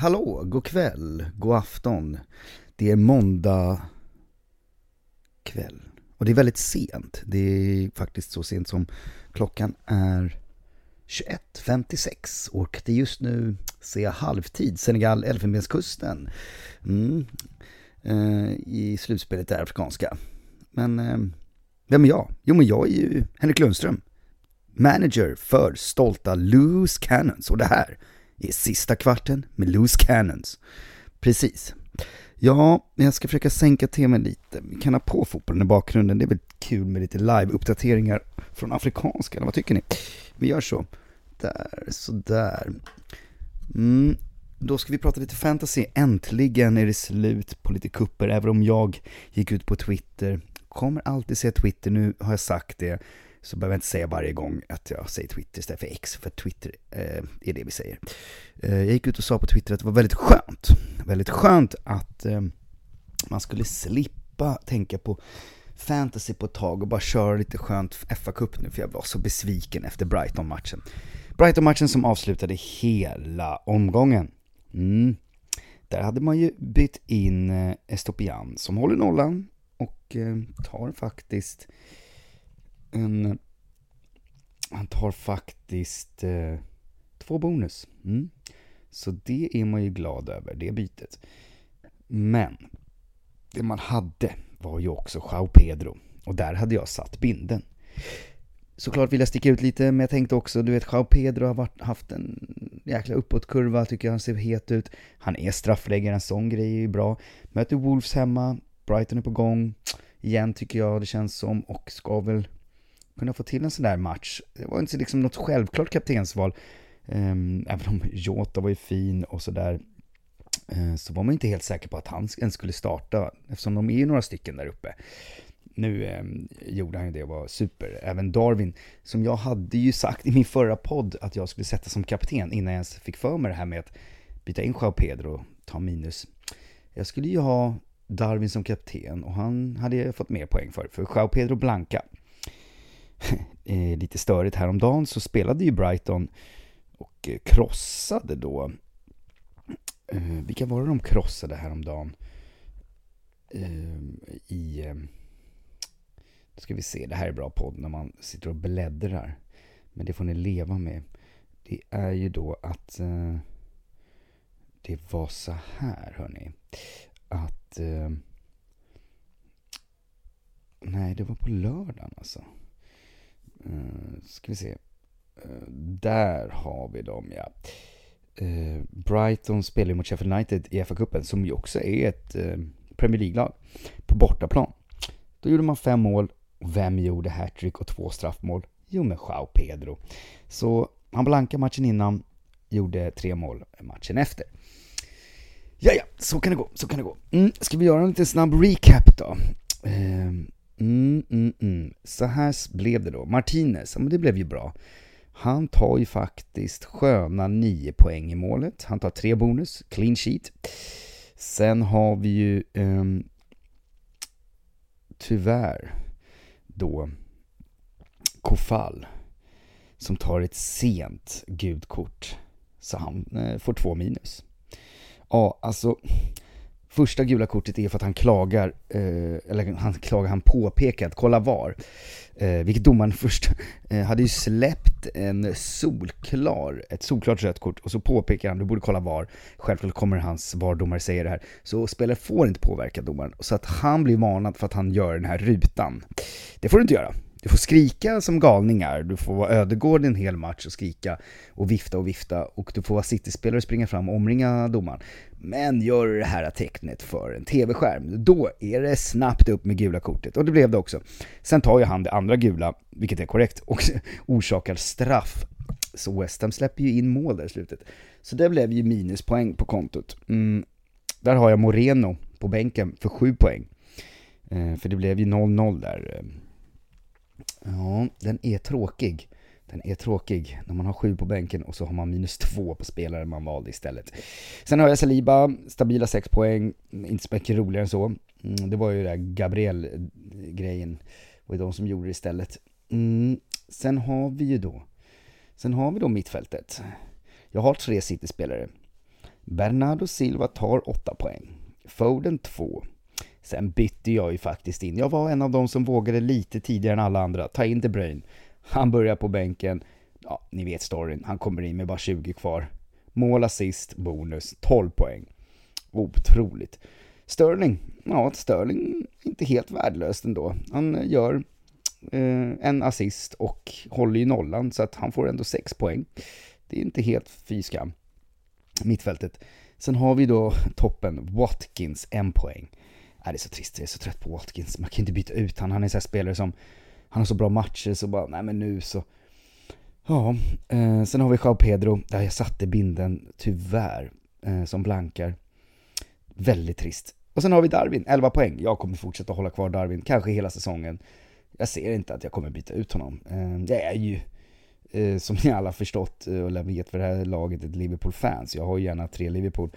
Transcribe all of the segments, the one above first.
hallå, god kväll, god afton. Det är måndag kväll. Och det är väldigt sent. Det är faktiskt så sent som klockan är 21.56 och det är just nu, ser jag, halvtid. Senegal, Elfenbenskusten. Mm. Eh, I slutspelet där, afrikanska. Men eh, vem är jag? Jo men jag är ju Henrik Lundström. Manager för stolta Loose Cannons och det här i sista kvarten med Loose Cannons. Precis. Ja, jag ska försöka sänka temat lite. Vi kan ha på fotbollen i bakgrunden. Det är väl kul med lite live-uppdateringar från afrikanska, eller vad tycker ni? Vi gör så. Där, sådär. Mm, då ska vi prata lite fantasy. Äntligen är det slut på lite kupper, även om jag gick ut på Twitter. Kommer alltid säga Twitter, nu har jag sagt det så behöver jag inte säga varje gång att jag säger Twitter istället för X, för Twitter eh, är det vi säger. Eh, jag gick ut och sa på Twitter att det var väldigt skönt, väldigt skönt att eh, man skulle slippa tänka på fantasy på ett tag och bara köra lite skönt FA-cup nu, för jag var så besviken efter Brighton-matchen. Brighton-matchen som avslutade hela omgången. Mm. Där hade man ju bytt in eh, Estopian som håller nollan och eh, tar faktiskt en... Han tar faktiskt eh, två bonus. Mm. Så det är man ju glad över, det bytet. Men det man hade var ju också Jao Pedro. Och där hade jag satt binden. Såklart vill jag sticka ut lite, men jag tänkte också, du vet, Jao Pedro har varit, haft en jäkla uppåtkurva, tycker jag han ser het ut. Han är straffläggare, en sån grej är ju bra. Möter Wolves hemma, Brighton är på gång. Igen tycker jag det känns som, och ska väl kunna få till en sån där match. Det var inte liksom något självklart kaptensval. Ehm, även om Jota var ju fin och sådär. Eh, så var man inte helt säker på att han ens skulle starta. Eftersom de är ju några stycken där uppe. Nu ehm, gjorde han ju det och var super. Även Darwin, som jag hade ju sagt i min förra podd att jag skulle sätta som kapten innan jag ens fick för mig det här med att byta in Joao Pedro och ta minus. Jag skulle ju ha Darwin som kapten och han hade jag fått mer poäng för. För Joao Pedro Blanca Eh, lite störigt häromdagen så spelade ju Brighton och eh, krossade då. Eh, vilka var det de krossade häromdagen? I... Då ska vi se, det här är bra podd när man sitter och bläddrar. Men det får ni leva med. Det är ju då att det var så här hörni. Att... Nej, det var på lördagen alltså. Uh, ska vi se. Uh, där har vi dem ja. Uh, Brighton spelar mot Sheffield United i FA-cupen som ju också är ett eh, Premier League-lag på bortaplan. Då gjorde man fem mål. Vem gjorde hattrick och två straffmål? Jo, med Jao Pedro. Så han blankade matchen innan, gjorde tre mål matchen efter. Ja, ja, så kan det gå, så kan det gå. Mm, ska vi göra en liten snabb recap då? Mm, mm, mm. Så här blev det då. Martinez, ja, men det blev ju bra. Han tar ju faktiskt sköna 9 poäng i målet. Han tar tre bonus, clean sheet. Sen har vi ju um, tyvärr då Kofall som tar ett sent gudkort. Så han eh, får två minus. Ja, alltså Första gula kortet är för att han klagar, eh, eller han klagar, han påpekar att kolla var. Eh, vilket domaren först eh, hade ju släppt en solklar, ett solklart rött kort och så påpekar han, du borde kolla var. Självklart kommer hans VAR-domare säga det här. Så spelare får inte påverka domaren. Så att han blir varnad för att han gör den här rutan. Det får du inte göra. Du får skrika som galningar, du får vara ödegård en hel match och skrika och vifta och vifta och du får vara City-spelare och springa fram och omringa domaren. Men gör du det här tecknet för en TV-skärm, då är det snabbt upp med gula kortet. Och det blev det också. Sen tar ju han det andra gula, vilket är korrekt, och orsakar straff. Så West Ham släpper ju in mål där i slutet. Så det blev ju minuspoäng på kontot. Mm. Där har jag Moreno på bänken för 7 poäng. Eh, för det blev ju 0-0 där. Eh, Ja, den är tråkig. Den är tråkig när man har sju på bänken och så har man minus två på spelaren man valde istället. Sen har jag Saliba, stabila sex poäng, inte så mycket roligare än så. Mm, det var ju det där Gabriel-grejen, det var ju de som gjorde det istället. Mm, sen har vi ju då, sen har vi då mittfältet. Jag har tre City-spelare. Bernardo Silva tar 8 poäng. Foden 2. Sen bytte jag ju faktiskt in. Jag var en av de som vågade lite tidigare än alla andra. Ta in De Bruyne. Han börjar på bänken. Ja, ni vet storyn. Han kommer in med bara 20 kvar. Mål, assist, bonus, 12 poäng. Otroligt. Sterling, ja Sterling inte helt värdelöst ändå. Han eh, gör eh, en assist och håller ju nollan så att han får ändå 6 poäng. Det är inte helt fy skam. Mittfältet. Sen har vi då toppen, Watkins, en poäng. Äh, det är så trist, jag är så trött på Watkins. Man kan inte byta ut han. Han är en sån här spelare som, han har så bra matcher så bara, nej men nu så. Ja, eh, sen har vi Jao Pedro, där jag satte binden, tyvärr, eh, som blankar. Väldigt trist. Och sen har vi Darwin, 11 poäng. Jag kommer fortsätta hålla kvar Darwin, kanske hela säsongen. Jag ser inte att jag kommer byta ut honom. Eh, jag är ju, eh, som ni alla förstått eh, och vet för det här laget, ett Liverpool-fans. Jag har ju gärna tre Liverpool.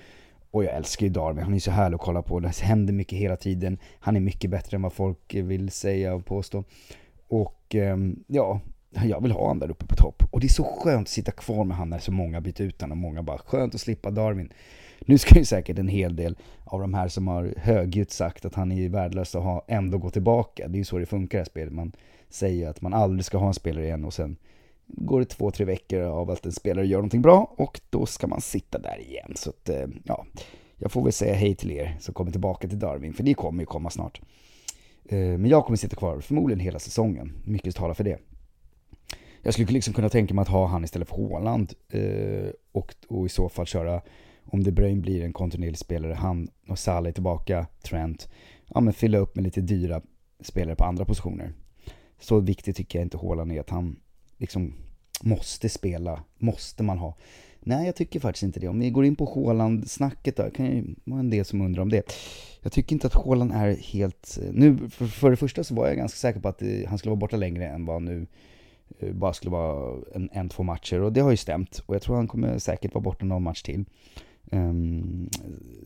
Och jag älskar ju Darwin, han är så härlig att kolla på. Det händer mycket hela tiden. Han är mycket bättre än vad folk vill säga och påstå. Och ehm, ja, jag vill ha han där uppe på topp. Och det är så skönt att sitta kvar med han när så många bytt ut honom och många bara, skönt att slippa Darwin. Nu ska ju säkert en hel del av de här som har högljutt sagt att han är värdelös att ha ändå gå tillbaka. Det är ju så det funkar i det här spelet. Man säger att man aldrig ska ha en spelare igen och sen går det två, tre veckor av att en spelare gör någonting bra och då ska man sitta där igen. Så att, eh, ja, jag får väl säga hej till er som kommer tillbaka till Darwin, för ni kommer ju komma snart. Eh, men jag kommer sitta kvar förmodligen hela säsongen, mycket talar för det. Jag skulle liksom kunna tänka mig att ha han istället för Håland eh, och, och i så fall köra, om De Bruyne blir en kontinuerlig spelare, han och Salah är tillbaka, Trent, ja men fylla upp med lite dyra spelare på andra positioner. Så viktigt tycker jag inte Håland är att han liksom måste spela, måste man ha. Nej, jag tycker faktiskt inte det. Om vi går in på Håland-snacket där, kan ju vara en del som undrar om det. Jag tycker inte att Håland är helt... Eh, nu, för, för det första så var jag ganska säker på att eh, han skulle vara borta längre än vad nu eh, bara skulle vara en, en, två matcher och det har ju stämt. Och jag tror han kommer säkert vara borta någon match till. Um,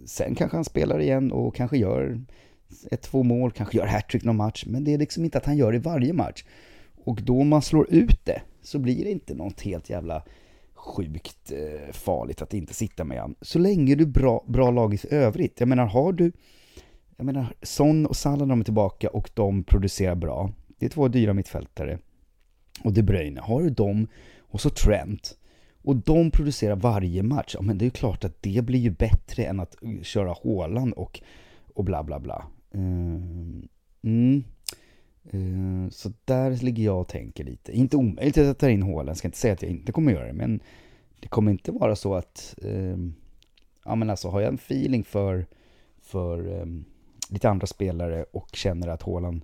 sen kanske han spelar igen och kanske gör ett, två mål, kanske gör hattrick någon match. Men det är liksom inte att han gör det i varje match. Och då man slår ut det så blir det inte något helt jävla sjukt eh, farligt att inte sitta med han. Så länge du bra, bra lag i övrigt. Jag menar, har du... Jag menar, Son och Salah de är tillbaka och de producerar bra. Det är två dyra mittfältare. Och De Bruyne, har du dem och så Trent. Och de producerar varje match. Ja, men det är ju klart att det blir ju bättre än att eh, köra Håland och, och bla bla bla. Ehm, mm. Eh, så där ligger jag och tänker lite. Inte omöjligt att jag tar in hålen, ska inte säga att jag inte kommer göra det, men det kommer inte vara så att, ehm, ja men alltså har jag en feeling för, för ehm, lite andra spelare och känner att hålan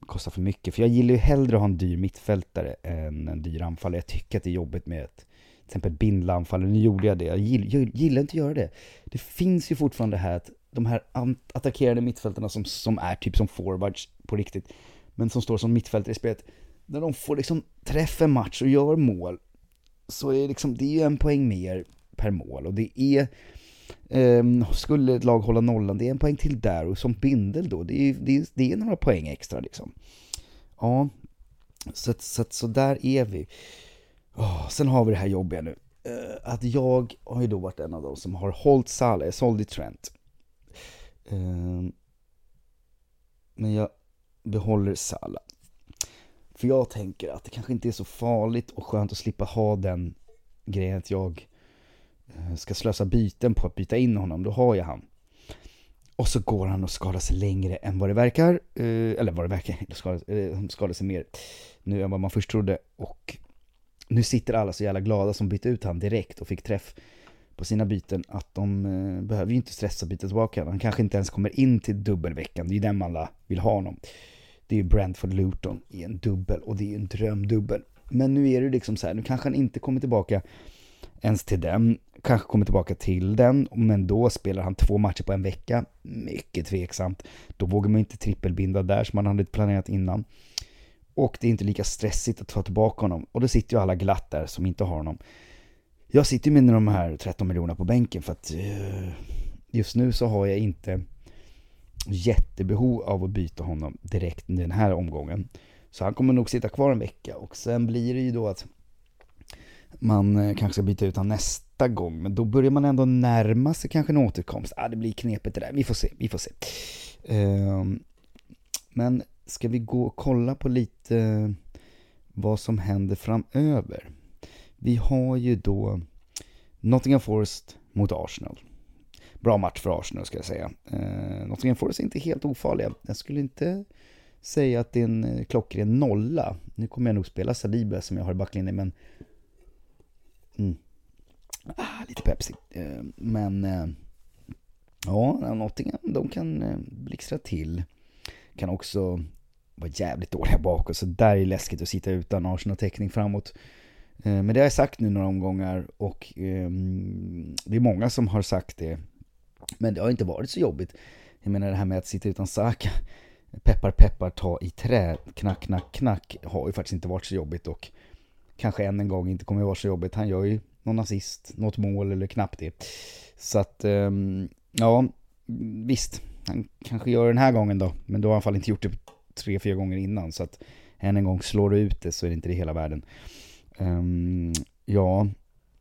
kostar för mycket. För jag gillar ju hellre att ha en dyr mittfältare än en dyr anfallare. Jag tycker att det är jobbigt med ett, till exempel bindla anfallare. Nu gjorde jag det. Jag gillar, jag gillar inte att göra det. Det finns ju fortfarande det här att de här attackerande mittfältarna som, som är typ som forwards på riktigt, men som står som mittfältare i spelet, när de får liksom träff en match och gör mål, så är det liksom, det är ju en poäng mer per mål och det är eh, skulle ett lag hålla nollan, det är en poäng till där och som bindel då, det är, det är, det är några poäng extra liksom. Ja, så, så, så där är vi. Oh, sen har vi det här jobbiga nu. Eh, att jag har ju då varit en av dem som har hållit Salah, jag sålde Trent. Ehm, men jag behåller Sala. För jag tänker att det kanske inte är så farligt och skönt att slippa ha den grejen att jag eh, ska slösa byten på att byta in honom. Då har jag han. Och så går han och skadar sig längre än vad det verkar. Eh, eller vad det verkar, skadar, eh, skadar sig mer nu än vad man först trodde. Och nu sitter alla så jävla glada som bytte ut han direkt och fick träff på sina byten att de eh, behöver ju inte stressa byta tillbaka. Han kanske inte ens kommer in till dubbelveckan. Det är ju den man alla vill ha honom. Det är ju Brentford Luton i en dubbel och det är ju en drömdubbel. Men nu är det liksom så här, nu kanske han inte kommer tillbaka ens till den, kanske kommer tillbaka till den, men då spelar han två matcher på en vecka. Mycket tveksamt. Då vågar man inte trippelbinda där som man hade planerat innan. Och det är inte lika stressigt att ta tillbaka honom. Och då sitter ju alla glatt där som inte har honom. Jag sitter med de här 13 miljonerna på bänken för att eh, just nu så har jag inte jättebehov av att byta honom direkt den här omgången. Så han kommer nog sitta kvar en vecka och sen blir det ju då att man eh, kanske ska byta ut honom nästa gång, men då börjar man ändå närma sig kanske en återkomst. Ah, det blir knepigt det där, vi får se, vi får se. Ehm, men ska vi gå och kolla på lite vad som händer framöver? Vi har ju då Nottingham Forest mot Arsenal. Bra match för Arsenal ska jag säga. Eh, Nottingham Forest är inte helt ofarliga. Jag skulle inte säga att det är en eh, klockren nolla. Nu kommer jag nog spela Saliba som jag har i backlinjen, men... Mm. Ah, lite Pepsi. Eh, men... Eh, ja, Nottingham, de kan eh, blixtra till. Kan också vara jävligt dåliga bakåt, så där är läskigt att sitta utan Arsenal-täckning framåt. Eh, men det har jag sagt nu några omgångar och ehm, det är många som har sagt det. Men det har inte varit så jobbigt. Jag menar det här med att sitta utan Saka, peppar peppar ta i trä, knack knack knack, har ju faktiskt inte varit så jobbigt och kanske än en gång inte kommer att vara så jobbigt. Han gör ju någon assist, något mål eller knappt det. Så att, ehm, ja, visst, han kanske gör det den här gången då, men då har han i alla fall inte gjort det tre, fyra gånger innan. Så att än en gång slår du ut det så är det inte det hela världen. Um, ja,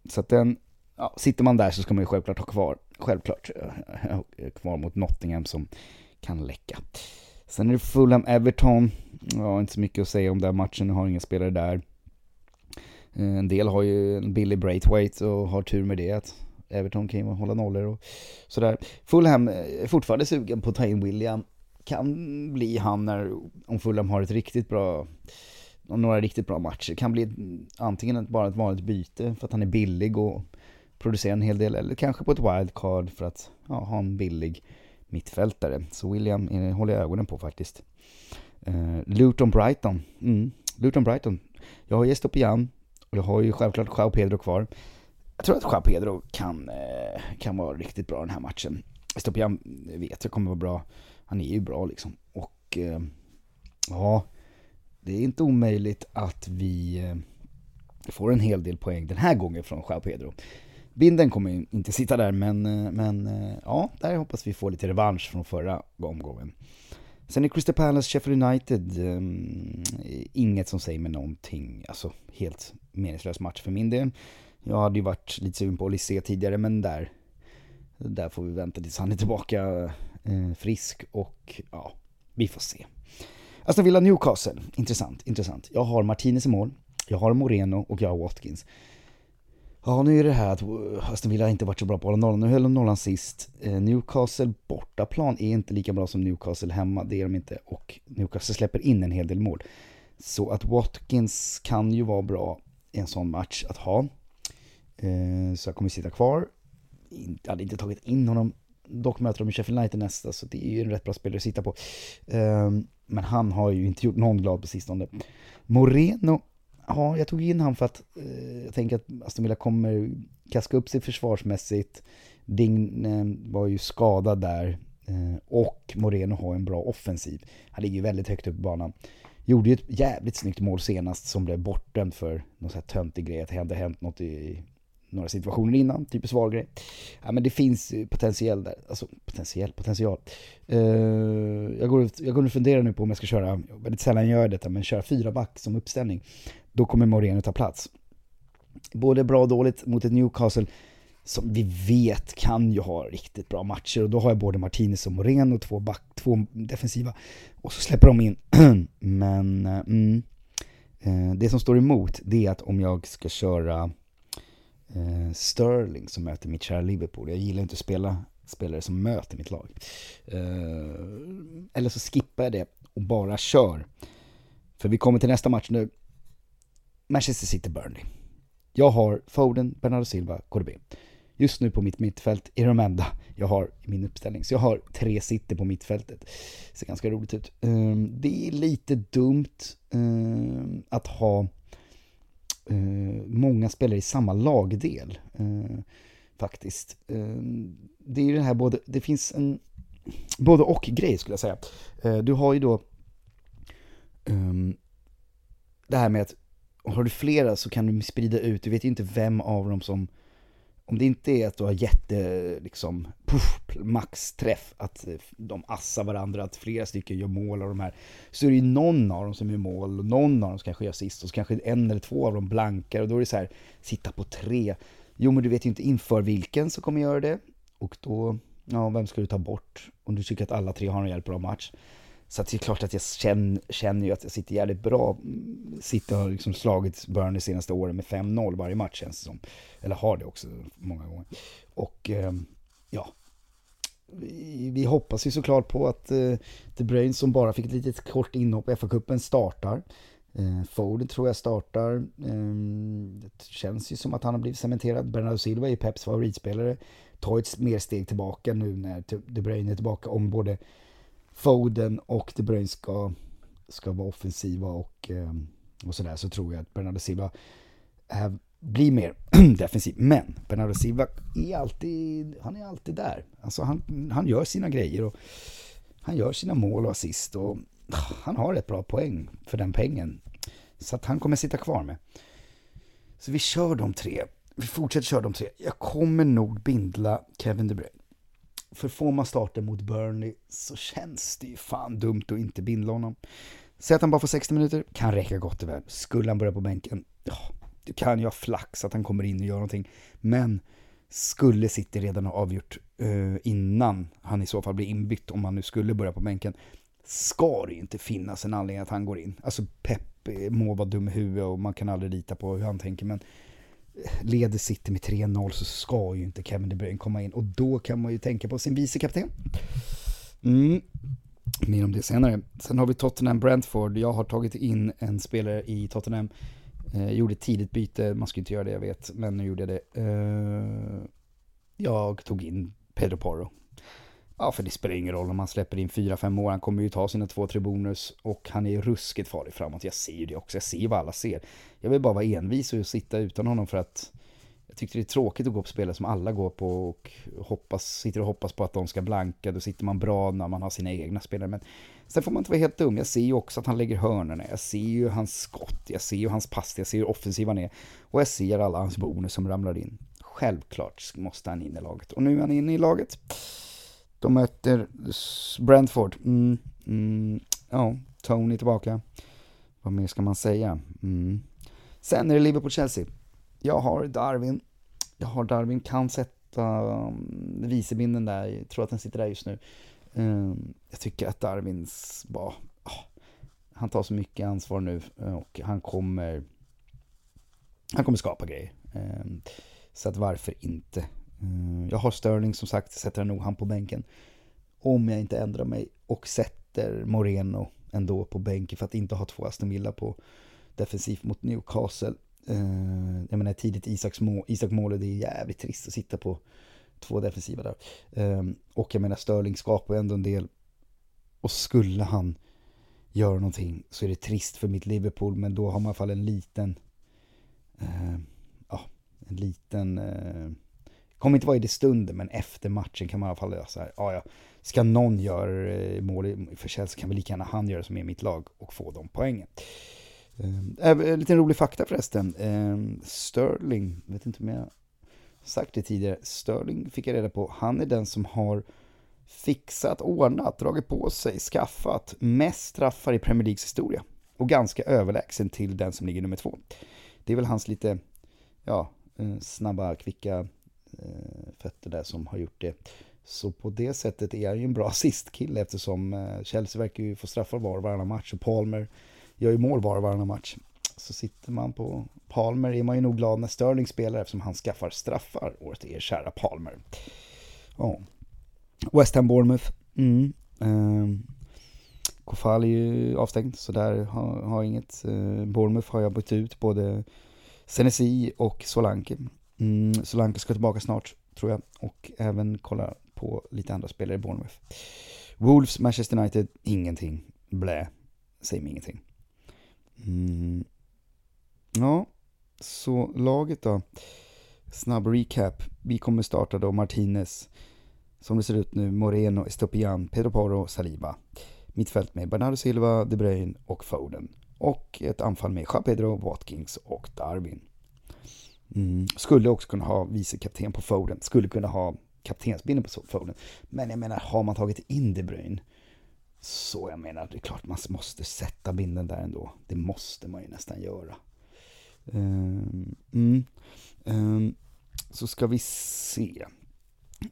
så att den, ja, sitter man där så ska man ju självklart ha kvar, självklart, eh, ha kvar mot Nottingham som kan läcka. Sen är det Fulham-Everton, ja inte så mycket att säga om den matchen, jag har inga spelare där. Eh, en del har ju en Billy Braithwaite och har tur med det, att Everton kan ju hålla nollor och sådär. Fulham eh, är fortfarande sugen på att ta in William, kan bli han när, om Fulham har ett riktigt bra några riktigt bra matcher. Kan bli antingen bara ett vanligt byte för att han är billig och producerar en hel del eller kanske på ett wildcard för att ja, ha en billig mittfältare. Så William är, håller jag ögonen på faktiskt. Uh, Luton Brighton. Mm. Luton Brighton. Jag har gäst igen och jag har ju självklart Jao Pedro kvar. Jag tror att Jao Pedro kan, eh, kan vara riktigt bra den här matchen. Estopian vet jag kommer vara bra. Han är ju bra liksom. Och uh, ja, det är inte omöjligt att vi eh, får en hel del poäng den här gången från Joao Pedro. Binden kommer inte sitta där, men, eh, men eh, ja, där hoppas vi få lite revansch från förra omgången. Sen är Crystal Palace, Sheffield United, um, inget som säger mig någonting, alltså helt meningslös match för min del. Jag hade ju varit lite sugen på Olysée tidigare, men där, där får vi vänta tills han är tillbaka frisk och ja, vi får se. Aston Villa Newcastle, intressant, intressant. Jag har Martinez i mål, jag har Moreno och jag har Watkins. Ja, nu är det här att eh, Aston Villa inte varit så bra på att hålla nollan. Nu höll de nollan sist. Eh, Newcastle bortaplan är inte lika bra som Newcastle hemma, det är de inte. Och Newcastle släpper in en hel del mål. Så att Watkins kan ju vara bra i en sån match att ha. Eh, så jag kommer sitta kvar. Jag hade inte tagit in honom. Dock möter de Sheffield United nästa, så det är ju en rätt bra spelare att sitta på. Ehm, men han har ju inte gjort någon glad på sistone. Moreno, ja, jag tog in han för att eh, jag tänker att Aston Villa kommer kaska upp sig försvarsmässigt. Ding eh, var ju skadad där. Eh, och Moreno har en bra offensiv. Han ligger ju väldigt högt upp på banan. Gjorde ju ett jävligt snyggt mål senast som blev bortdömt för någon sån här töntig grej. Att det hade hänt något i några situationer innan, typ svag grej. Ja, men det finns potentiell där, alltså potentiell, potential. Uh, jag, går, jag går och funderar nu på om jag ska köra, väldigt sällan gör jag detta, men köra fyra back som uppställning. Då kommer Moreno ta plats. Både bra och dåligt mot ett Newcastle som vi vet kan ju ha riktigt bra matcher och då har jag både Martinez och Moreno, två back, två defensiva och så släpper de in. men eh, mm, uh, det som står emot det är att om jag ska köra eh, Sterling som möter mitt kära Liverpool. Jag gillar inte att spela spelare som möter mitt lag. Eh, eller så skippar jag det och bara kör. För vi kommer till nästa match nu. Manchester City-Burnley. Jag har Foden, Bernardo Silva, KDB. Just nu på mitt mittfält är de enda jag har i min uppställning. Så jag har tre City på mittfältet. Ser ganska roligt ut. Eh, det är lite dumt eh, att ha Eh, många spelare i samma lagdel. Eh, faktiskt. Eh, det är ju det här både, det finns en både och grej skulle jag säga. Eh, du har ju då ehm, det här med att har du flera så kan du sprida ut, du vet ju inte vem av dem som om det inte är att du har jätte, liksom, puff, maxträff, att eh, de assar varandra, att flera stycken gör mål av de här, så är det ju någon av dem som gör mål och någon av dem som kanske gör sist och så kanske en eller två av dem blankar och då är det så här, sitta på tre. Jo, men du vet ju inte inför vilken som kommer göra det. Och då, ja, vem ska du ta bort? Om du tycker att alla tre har en jävligt bra match. Så det är klart att jag känner, känner ju att jag sitter jävligt bra. Sitter och har liksom slagit Burnley senaste åren med 5-0 varje match känns det som. Eller har det också många gånger. Och ehm, ja, vi, vi hoppas ju såklart på att eh, De Bruyne som bara fick ett litet kort inhopp i FA-cupen startar. Eh, Foden tror jag startar. Eh, det känns ju som att han har blivit cementerad. Bernardo Silva är ju Peps favoritspelare. Ta ett mer steg tillbaka nu när De Bruyne är tillbaka om både Foden och De Bruyne ska, ska vara offensiva och, eh, och sådär så tror jag att Bernardo Silva är, blir mer defensiv. Men Bernardo Silva är alltid, han är alltid där. Alltså han, han gör sina grejer och han gör sina mål och assist och ah, han har ett bra poäng för den pengen. Så att han kommer sitta kvar med. Så vi kör de tre. Vi fortsätter köra de tre. Jag kommer nog bindla Kevin De Bruyne. För får man starten mot Burnley så känns det ju fan dumt att inte bindla honom. Säg att han bara får 60 minuter, kan räcka gott och väl. Skulle han börja på bänken, ja, du kan ju ha flax att han kommer in och gör någonting. Men skulle City redan ha avgjort eh, innan han i så fall blir inbytt, om han nu skulle börja på bänken, ska det ju inte finnas en anledning att han går in. Alltså Pep må vara dum i huvudet och man kan aldrig lita på hur han tänker, men leder City med 3-0 så ska ju inte Kevin De Bruyne komma in och då kan man ju tänka på sin vicekapten. Mm. Mer om det senare. Sen har vi Tottenham Brentford. Jag har tagit in en spelare i Tottenham. Eh, gjorde ett tidigt byte, man ska inte göra det jag vet, men nu gjorde jag det. Eh, jag tog in Pedro Porro. Ja, för det spelar ingen roll om han släpper in 4-5 år. Han kommer ju ta sina 2-3 bonus och han är ruskigt farlig framåt. Jag ser ju det också. Jag ser vad alla ser. Jag vill bara vara envis och sitta utan honom för att jag tyckte det är tråkigt att gå på spelare som alla går på och hoppas, sitter och hoppas på att de ska blanka. Då sitter man bra när man har sina egna spelare. Men sen får man inte vara helt dum. Jag ser ju också att han lägger hörnorna. Jag ser ju hans skott. Jag ser ju hans pass. Jag ser hur offensiv han är. Och jag ser alla hans bonus som ramlar in. Självklart måste han in i laget. Och nu är han inne i laget. De möter Brentford. Mm, mm, ja, Tony tillbaka. Vad mer ska man säga? Mm. Sen är det Liverpool-Chelsea. Jag har Darwin. Jag har Darwin, kan sätta um, vicebinden där. Jag tror att den sitter där just nu. Ehm, jag tycker att Darwins bara... Ah, han tar så mycket ansvar nu eh, och han kommer... Han kommer skapa grejer. Ehm, så att varför inte? Mm, jag har Sterling som sagt, sätter nog han på bänken. Om jag inte ändrar mig och sätter Moreno ändå på bänken för att inte ha två Aston Villa på defensivt mot Newcastle. Eh, jag menar tidigt Isaks mål, Isak det är jävligt trist att sitta på två defensiva där. Ehm, och jag menar Sterling skapar ändå en del. Och skulle han göra någonting så är det trist för mitt Liverpool men då har man i alla fall en liten, eh, ja, en liten eh, kommer inte vara i det stunden, men efter matchen kan man i alla fall så här, ja, ja, ska någon göra eh, mål för Chelsea kan väl lika gärna han göra som är mitt lag och få de poängen. Ehm, eh, äh, lite rolig fakta förresten. Äh, Sterling, vet inte om jag sagt det tidigare, Sterling fick jag reda på, han är den som har fixat, ordnat, dragit på sig, skaffat mest straffar i Premier Leagues historia. Och ganska överlägsen till den som ligger nummer två. Det är väl hans lite, ja, eh, snabba, kvicka Eh, fötter där som har gjort det. Så på det sättet är han ju en bra assistkille eftersom eh, Chelsea verkar ju få straffar var och varannan match och Palmer gör ju mål var och varannan match. Så sitter man på Palmer är man ju nog glad när Sterling spelar eftersom han skaffar straffar åt er kära Palmer. Ja. West Ham Bournemouth. Mm. Um. Kofal är ju avstängd så där har, har inget. Eh, Bournemouth har jag bytt ut både Senesi och Solanke. Mm, Solanke ska tillbaka snart, tror jag. Och även kolla på lite andra spelare i Bournemouth. Wolves, Manchester United, ingenting. Blä. Säger mig ingenting. Mm. Ja, så laget då. Snabb recap. Vi kommer starta då Martinez. Som det ser ut nu, Moreno, Estopian, Pedro Porro, Saliba. Mittfält med Bernardo Silva, De Bruyne och Foden. Och ett anfall med Jean Pedro, Watkins och Darwin. Mm. Skulle också kunna ha vicekapten på Foden, skulle kunna ha kaptensbindeln på Foden. Men jag menar, har man tagit in De Bruyne så jag menar, det är klart man måste sätta binden där ändå. Det måste man ju nästan göra. Um, mm. um, så ska vi se.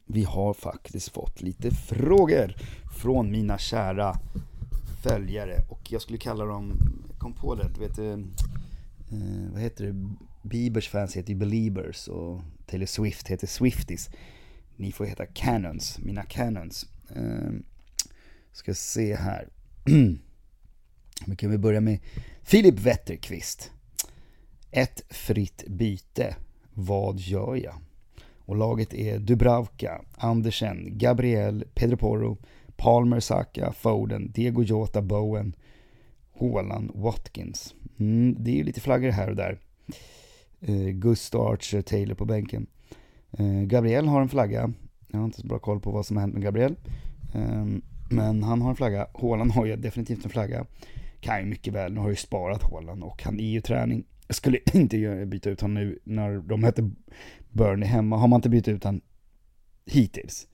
Vi har faktiskt fått lite frågor från mina kära följare och jag skulle kalla dem, kom på det, du vet, eh, eh vad heter det, Biebers fans heter ju Beliebers och Taylor Swift heter Swifties. Ni får heta Canons, mina Canons. Eh, ska se här. Vi kan vi börja med Filip Wetterqvist. Ett fritt byte. Vad gör jag? Och laget är Dubravka, Andersen, Gabriel, Pedro Porro, Palmer, Saka, Foden, Diego Jota, Bowen, Haaland, Watkins. Mm, det är ju lite flaggor här och där. Eh, Gusto Archer, Taylor på bänken. Eh, Gabriel har en flagga. Jag har inte så bra koll på vad som har hänt med Gabriel. Eh, men han har en flagga. Haaland har ju definitivt en flagga. Kan ju mycket väl, nu har ju sparat Haaland och han är ju träning. Jag skulle inte byta ut honom nu när de hette Burnley hemma. Har man inte bytt ut honom hittills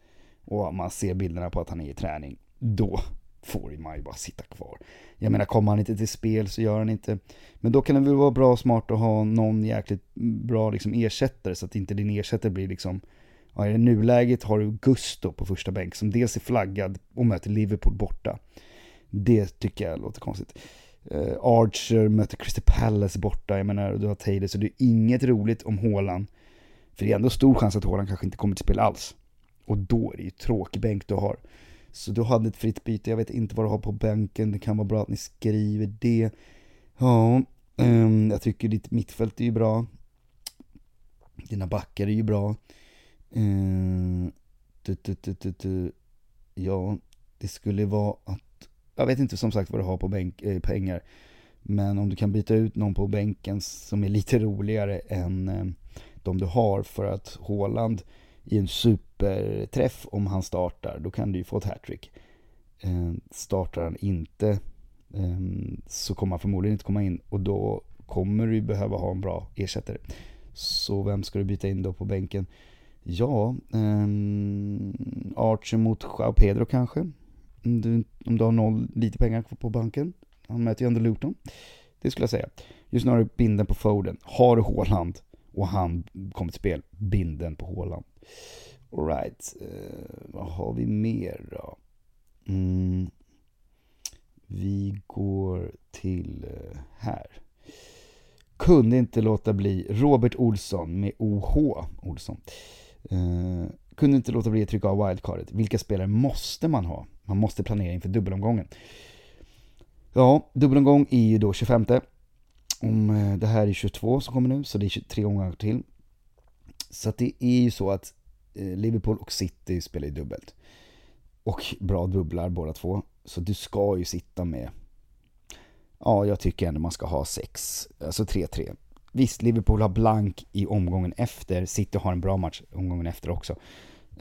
och man ser bilderna på att han är i träning, då får man ju bara sitta kvar. Jag menar, kommer han inte till spel så gör han inte. Men då kan det väl vara bra och smart att ha någon jäkligt bra liksom, ersättare så att inte din ersättare blir liksom Ja, I nuläget har du Gusto på första bänk som dels är flaggad och möter Liverpool borta. Det tycker jag låter konstigt. Uh, Archer möter Crystal Palace borta, jag menar du har Taylor, så det är inget roligt om Håland. För det är ändå stor chans att Håland kanske inte kommer till spel alls. Och då är det ju tråkig bänk du har. Så du hade ett fritt byte, jag vet inte vad du har på bänken, det kan vara bra att ni skriver det. Ja, um, jag tycker ditt mittfält är ju bra. Dina backar är ju bra. Uh, du, du, du, ja, det skulle vara att, jag vet inte som sagt vad du har på bänk, äh, pengar. Men om du kan byta ut någon på bänken som är lite roligare än äh, de du har för att Håland i en superträff om han startar, då kan du ju få ett hattrick. Eh, startar han inte ehm, så kommer han förmodligen inte komma in och då kommer du behöva ha en bra ersättare. Så vem ska du byta in då på bänken? Ja, eh, Archer mot Joao Pedro kanske. Om du, om du har noll, lite pengar på banken. Han möter ju ändå Luton. Det skulle jag säga. Just nu har du binden på Foden. Har du Håland och han kommer till spel, binden på Håland. Alright, uh, vad har vi mer då? Mm. Vi går till uh, här. Kunde inte låta bli Robert Olsson med OH Olsson. Uh, kunde inte låta bli att trycka av wildcardet. Vilka spelare måste man ha? Man måste planera inför dubbelomgången. Ja, dubbelomgång är ju då 25. Om det här är 22 som kommer nu, så det är 23 omgångar till. Så att det är ju så att eh, Liverpool och City spelar ju dubbelt. Och bra dubblar båda två. Så du ska ju sitta med, ja jag tycker ändå man ska ha sex, alltså 3-3. Visst, Liverpool har blank i omgången efter, City har en bra match omgången efter också.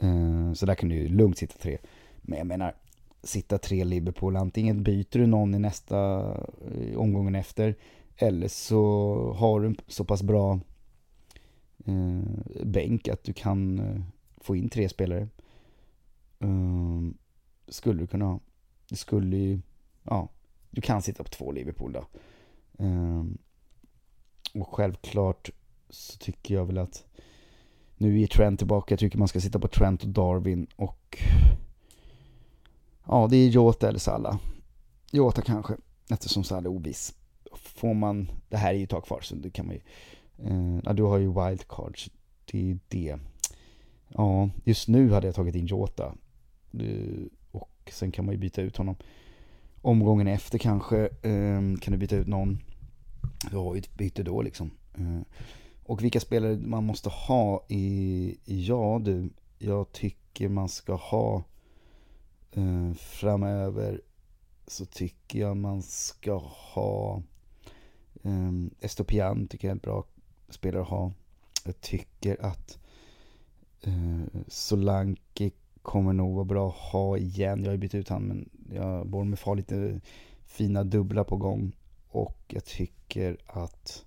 Eh, så där kan du ju lugnt sitta tre. Men jag menar, sitta tre Liverpool, antingen byter du någon i nästa eh, omgången efter, eller så har du en så pass bra eh, bänk att du kan eh, få in tre spelare. Eh, skulle du kunna ha. Det skulle ju, ja, du kan sitta på två Liverpool då. Ehm, och självklart så tycker jag väl att nu är Trent tillbaka, jag tycker man ska sitta på Trent och Darwin och ja, det är Jota eller Salla. Jota kanske, eftersom Salla är oviss. Får man, det här är ju ett tag kvar så det kan man ju Eh, ja, du har ju wildcards, det är ju det. Ja, just nu hade jag tagit in Jota. Och sen kan man ju byta ut honom. Omgången efter kanske eh, kan du byta ut någon. Du har ju ett byte då liksom. Eh, och vilka spelare man måste ha i, ja du, jag tycker man ska ha eh, framöver så tycker jag man ska ha eh, Estopian tycker jag är ett bra spelare att ha. Jag tycker att eh, Solanke kommer nog vara bra att ha igen. Jag har ju bytt ut han men jag bor med far lite fina dubbla på gång. Och jag tycker att...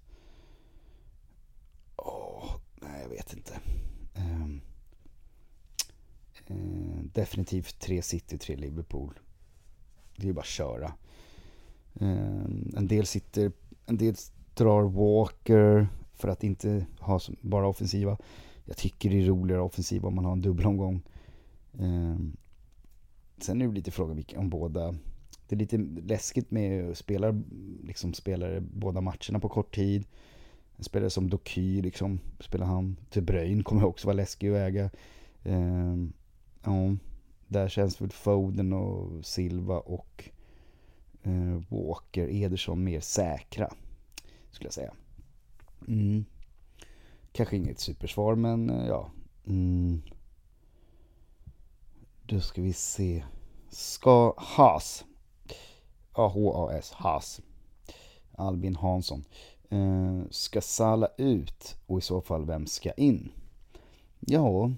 Åh, nej jag vet inte. Eh, eh, definitivt tre City, tre Liverpool. Det är ju bara att köra. Eh, en del sitter, en del drar Walker, för att inte ha bara offensiva. jag tycker det är roligare offensiva om man har en dubbelomgång. Eh, sen är det lite frågan om båda det är lite läskigt med att spela liksom spelare båda matcherna på kort tid. En spelare som Doky liksom, spelar han. Till Bröjn kommer också vara läskig att äga. Eh, ja, där känns väl Foden och Silva och eh, Walker, Ederson mer säkra. Skulle jag säga. Mm. Kanske inget supersvar men eh, ja. Mm. Då ska vi se. Ska Haas. A-H-A-S. Haas. Albin Hansson. Eh, ska Sala ut och i så fall vem ska in? Ja,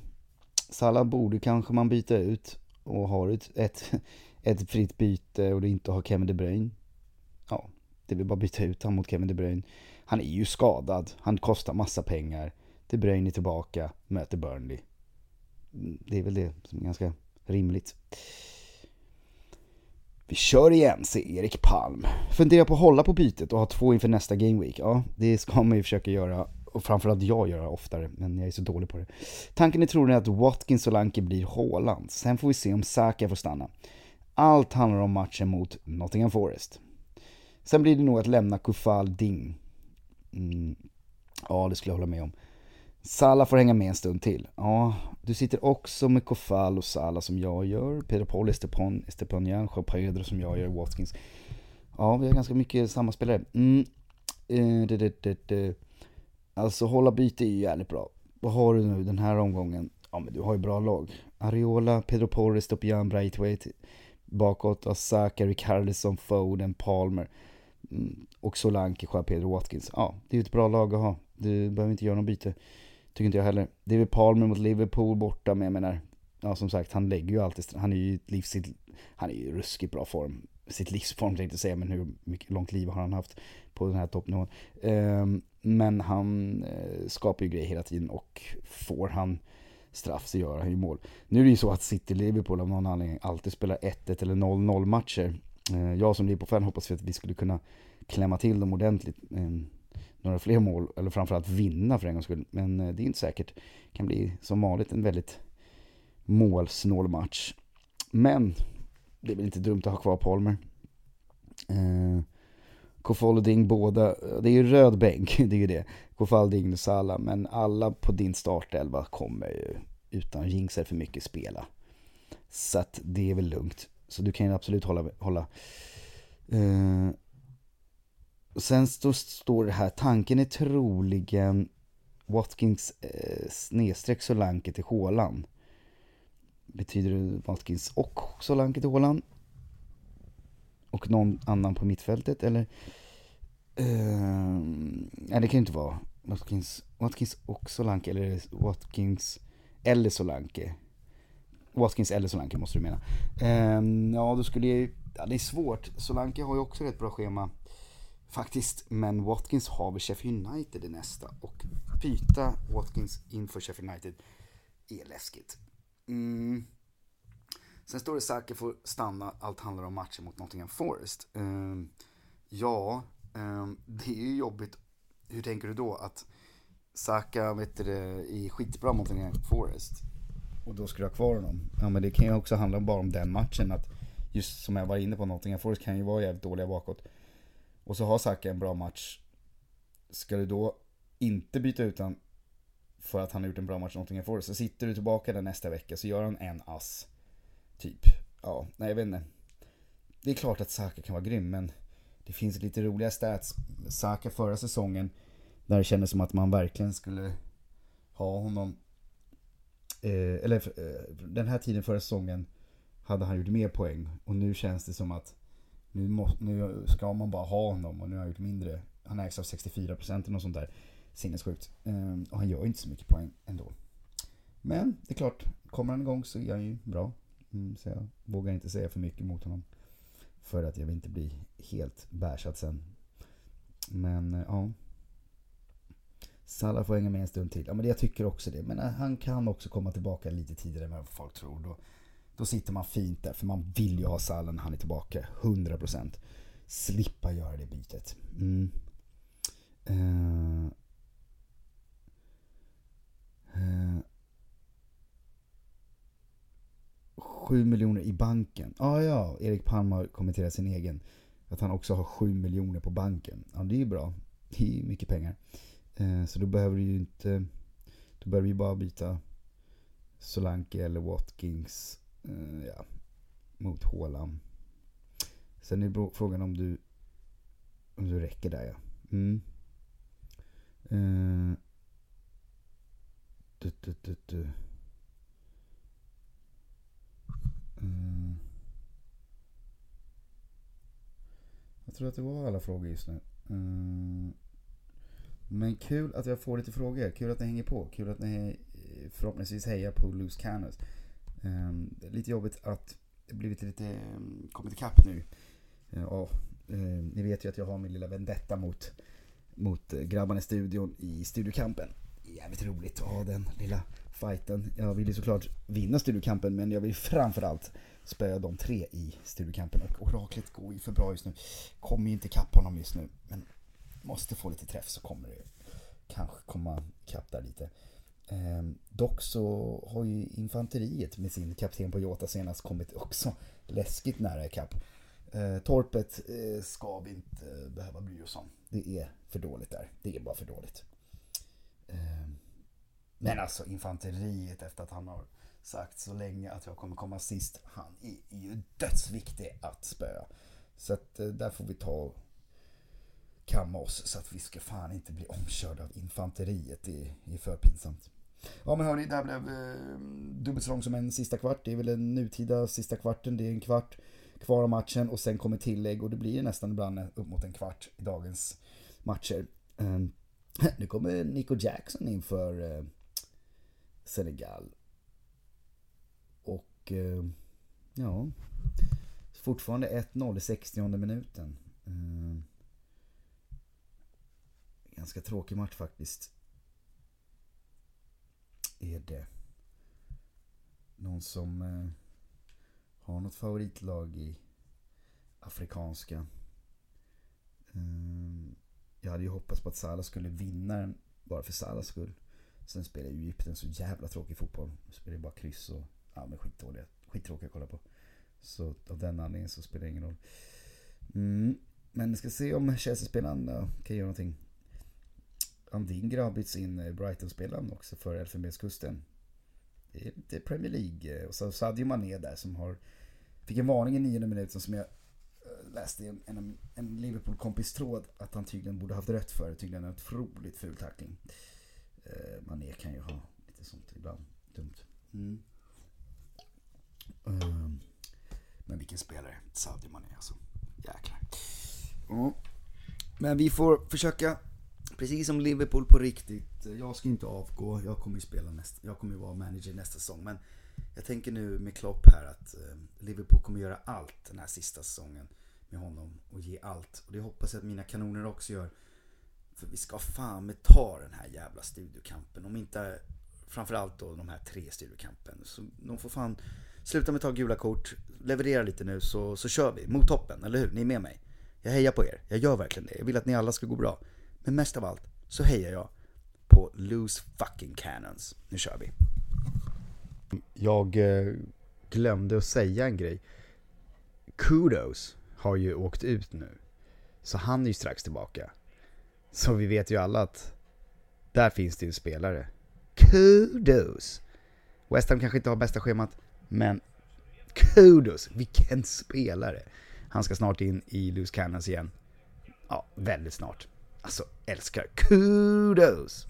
Sala borde kanske man byta ut och har ett, ett, ett fritt byte och det inte har Kevin De Bruyne. Ja, det vill bara byta ut honom mot Kevin De Bruyne. Han är ju skadad, han kostar massa pengar. De Bruyne är tillbaka, möter Burnley. Det är väl det som är ganska rimligt. Vi kör igen, säger Erik Palm. Funderar på att hålla på bytet och ha två inför nästa Game Week. Ja, det ska man ju försöka göra. Och framförallt jag göra oftare, men jag är så dålig på det. Tanken är troligen att Watkins och Lanke blir Haaland. Sen får vi se om Saka får stanna. Allt handlar om matchen mot Nottingham Forest. Sen blir det nog att lämna Kufal Ding. Mm. Ja, det skulle jag hålla med om. Sala får hänga med en stund till. Ja, du sitter också med Kofal och Sala som jag gör. Pedro Paul, Estepon, Estepanian, Joao Pedro som jag gör, Watkins. Ja, vi har ganska mycket samma spelare. Mm. Eh, det, det, det, det. Alltså hålla byte är ju jävligt bra. Vad har du nu den här omgången? Ja men du har ju bra lag. Ariola, Pedro Porres, Stopian, Braithwaite. Bakåt Asaka, Rickarlison, Foden, Palmer. Mm, och Solanke, Joao Pedro Watkins. Ja, det är ju ett bra lag att ha. Du behöver inte göra något byte. Tycker inte jag heller. Det är väl Palmer mot Liverpool borta, men jag menar, ja som sagt, han lägger ju alltid, han är ju livs, han är ju ruskigt bra form. Sitt livsform tänkte jag säga, men hur mycket långt liv har han haft på den här toppnivån? Ehm, men han eh, skapar ju grejer hela tiden och får han straff så gör han ju mål. Nu är det ju så att City-Liverpool av någon anledning alltid spelar 1-1 eller 0-0 matcher. Eh, jag som Liverpool-fan hoppas att vi skulle kunna klämma till dem ordentligt. Eh, några fler mål, eller framförallt vinna för en gångs skull. Men eh, det är inte säkert. Det kan bli som vanligt en väldigt målsnål match. Men det är väl inte dumt att ha kvar Palmer. Eh, båda, det är ju röd bänk, det är ju det. Kofalding och Sala, men alla på din startelva kommer ju utan jinxar för mycket spela. Så att det är väl lugnt. Så du kan ju absolut hålla, hålla eh, och sen stå, står det här, tanken är troligen Watkins eh, snedstreck Solanke till Håland. Betyder det Watkins och Solanke till Håland? Och någon annan på mittfältet eller? Eh, nej det kan ju inte vara Watkins, Watkins och Solanke eller Watkins eller Solanke. Watkins eller Solanke måste du mena. Eh, ja då skulle jag ja, det är svårt. Solanke har ju också rätt bra schema. Faktiskt, men Watkins har väl Sheffield United i nästa och byta Watkins inför Sheffield United är läskigt. Mm. Sen står det Saka får stanna, allt handlar om matchen mot Nottingham Forest. Um, ja, um, det är ju jobbigt. Hur tänker du då att Saka vet du, är skitbra mot Nottingham Forest och då ska du ha kvar honom? Ja men det kan ju också handla bara om den matchen att just som jag var inne på, Nottingham Forest kan ju vara jävligt dåliga bakåt. Och så har Saka en bra match. Ska du då inte byta ut honom för att han har gjort en bra match i Nottingham Forest. Så sitter du tillbaka där nästa vecka så gör han en ass. Typ. Ja, nej jag vet inte. Det är klart att Saka kan vara grym men det finns lite roliga stats. Saka förra säsongen där det kändes som att man verkligen skulle ha honom. Eh, eller eh, den här tiden förra säsongen hade han gjort mer poäng och nu känns det som att nu, må, nu ska man bara ha honom och nu har han gjort mindre. Han ägs av 64% eller något sånt där. Sinnessjukt. Eh, och han gör ju inte så mycket poäng ändå. Men det är klart, kommer han igång så är han ju bra. Mm, så jag vågar inte säga för mycket mot honom. För att jag vill inte bli helt bärsad sen. Men eh, ja. Salah får hänga med en stund till. Ja men jag tycker också det. Men eh, han kan också komma tillbaka lite tidigare än vad folk tror. Då då sitter man fint där, för man vill ju ha Salah när han är tillbaka. 100%. Slippa göra det bytet. Mm. Uh. Uh. 7 miljoner i banken. Ah, ja, Erik Palm har kommenterat sin egen. Att han också har 7 miljoner på banken. Ja, det är ju bra. Det är mycket pengar. Eh, så då behöver du ju inte... Då behöver vi bara byta Solanke eller Watkins eh, ja, mot Haaland. Sen är frågan om du, om du räcker där ja. Mm. Uh, du, du, du, du. Uh. Jag tror att det var alla frågor just nu. Uh. Men kul att jag får lite frågor. Kul att ni hänger på. Kul att ni eh, förhoppningsvis hejar på Loose Cannons. Um, ehm, lite jobbigt att det blivit lite, um, kommit ikapp nu. Eh, ja, uh, ni vet ju att jag har min lilla vendetta mot, mot eh, grabbarna i studion i Studiokampen. Jävligt roligt att ha den lilla fighten. Jag vill ju såklart vinna Studiokampen men jag vill framförallt spöa de tre i Studiokampen. Och oraklet går ju för bra just nu. Kommer ju inte ikapp honom just nu. Men måste få lite träff så kommer det kanske komma ikapp där lite. Eh, dock så har ju infanteriet med sin kapten på Jota senast kommit också läskigt nära ikapp. Eh, torpet eh, ska vi inte behöva bry oss om. Det är för dåligt där. Det är bara för dåligt. Eh, men alltså infanteriet efter att han har sagt så länge att jag kommer komma sist. Han är ju dödsviktig att spöa. Så att eh, där får vi ta kamma oss så att vi ska fan inte bli omkörda av infanteriet. Det är för pinsamt. Ja men hörni, det här blev eh, dubbelt så långt som en sista kvart. Det är väl den nutida sista kvarten. Det är en kvart kvar av matchen och sen kommer tillägg och det blir nästan ibland upp mot en kvart i dagens matcher. Eh, nu kommer Nico Jackson in för eh, Senegal. Och eh, ja, fortfarande 1-0 i 60 minuten. Eh, ganska tråkig match faktiskt är det någon som eh, har något favoritlag i afrikanska? Eh, jag hade ju hoppats på att Salah skulle vinna den bara för Salahs skull. Sen spelar ju Egypten så jävla tråkig fotboll. De spelar ju bara kryss och ja, men skitdåliga. Skittråkiga att kolla på. Så av den anledningen så spelar det ingen roll. Mm. Men vi ska se om Chelsea-spelaren kan göra någonting. Andingra har bytts in eh, Brighton-spelaren också för Elfenbenskusten. Det är lite Premier League. Eh, och så Sadio Mané där som har... Fick en varning i nionde minuten som jag eh, läste i en, en, en Liverpool-kompis tråd att han tydligen borde haft rätt för. Tydligen en otroligt ful tackling. Eh, Mané kan ju ha lite sånt ibland. Dumt. Mm. Um, men vilken spelare. Sadio Mané alltså. Jäklar. Mm. Men vi får försöka Precis som Liverpool på riktigt. Jag ska inte avgå. Jag kommer ju spela nästa, jag kommer ju vara manager nästa säsong. Men jag tänker nu med Klopp här att ehm, Liverpool kommer göra allt den här sista säsongen med honom och ge allt. Och det hoppas jag att mina kanoner också gör. För vi ska fan med ta den här jävla studiokampen. Om inte framförallt då de här tre studiokampen. Så de får fan sluta med att ta gula kort, leverera lite nu så, så kör vi mot toppen, eller hur? Ni är med mig? Jag hejar på er, jag gör verkligen det. Jag vill att ni alla ska gå bra. Men mest av allt så hejar jag på Loose Fucking Cannons. Nu kör vi. Jag eh, glömde att säga en grej. Kudos har ju åkt ut nu. Så han är ju strax tillbaka. Så vi vet ju alla att där finns det ju en spelare. Kudos! West Ham kanske inte har bästa schemat, men kudos! Vilken spelare! Han ska snart in i Loose Cannons igen. Ja, väldigt snart. Alltså, älskar. Kudos!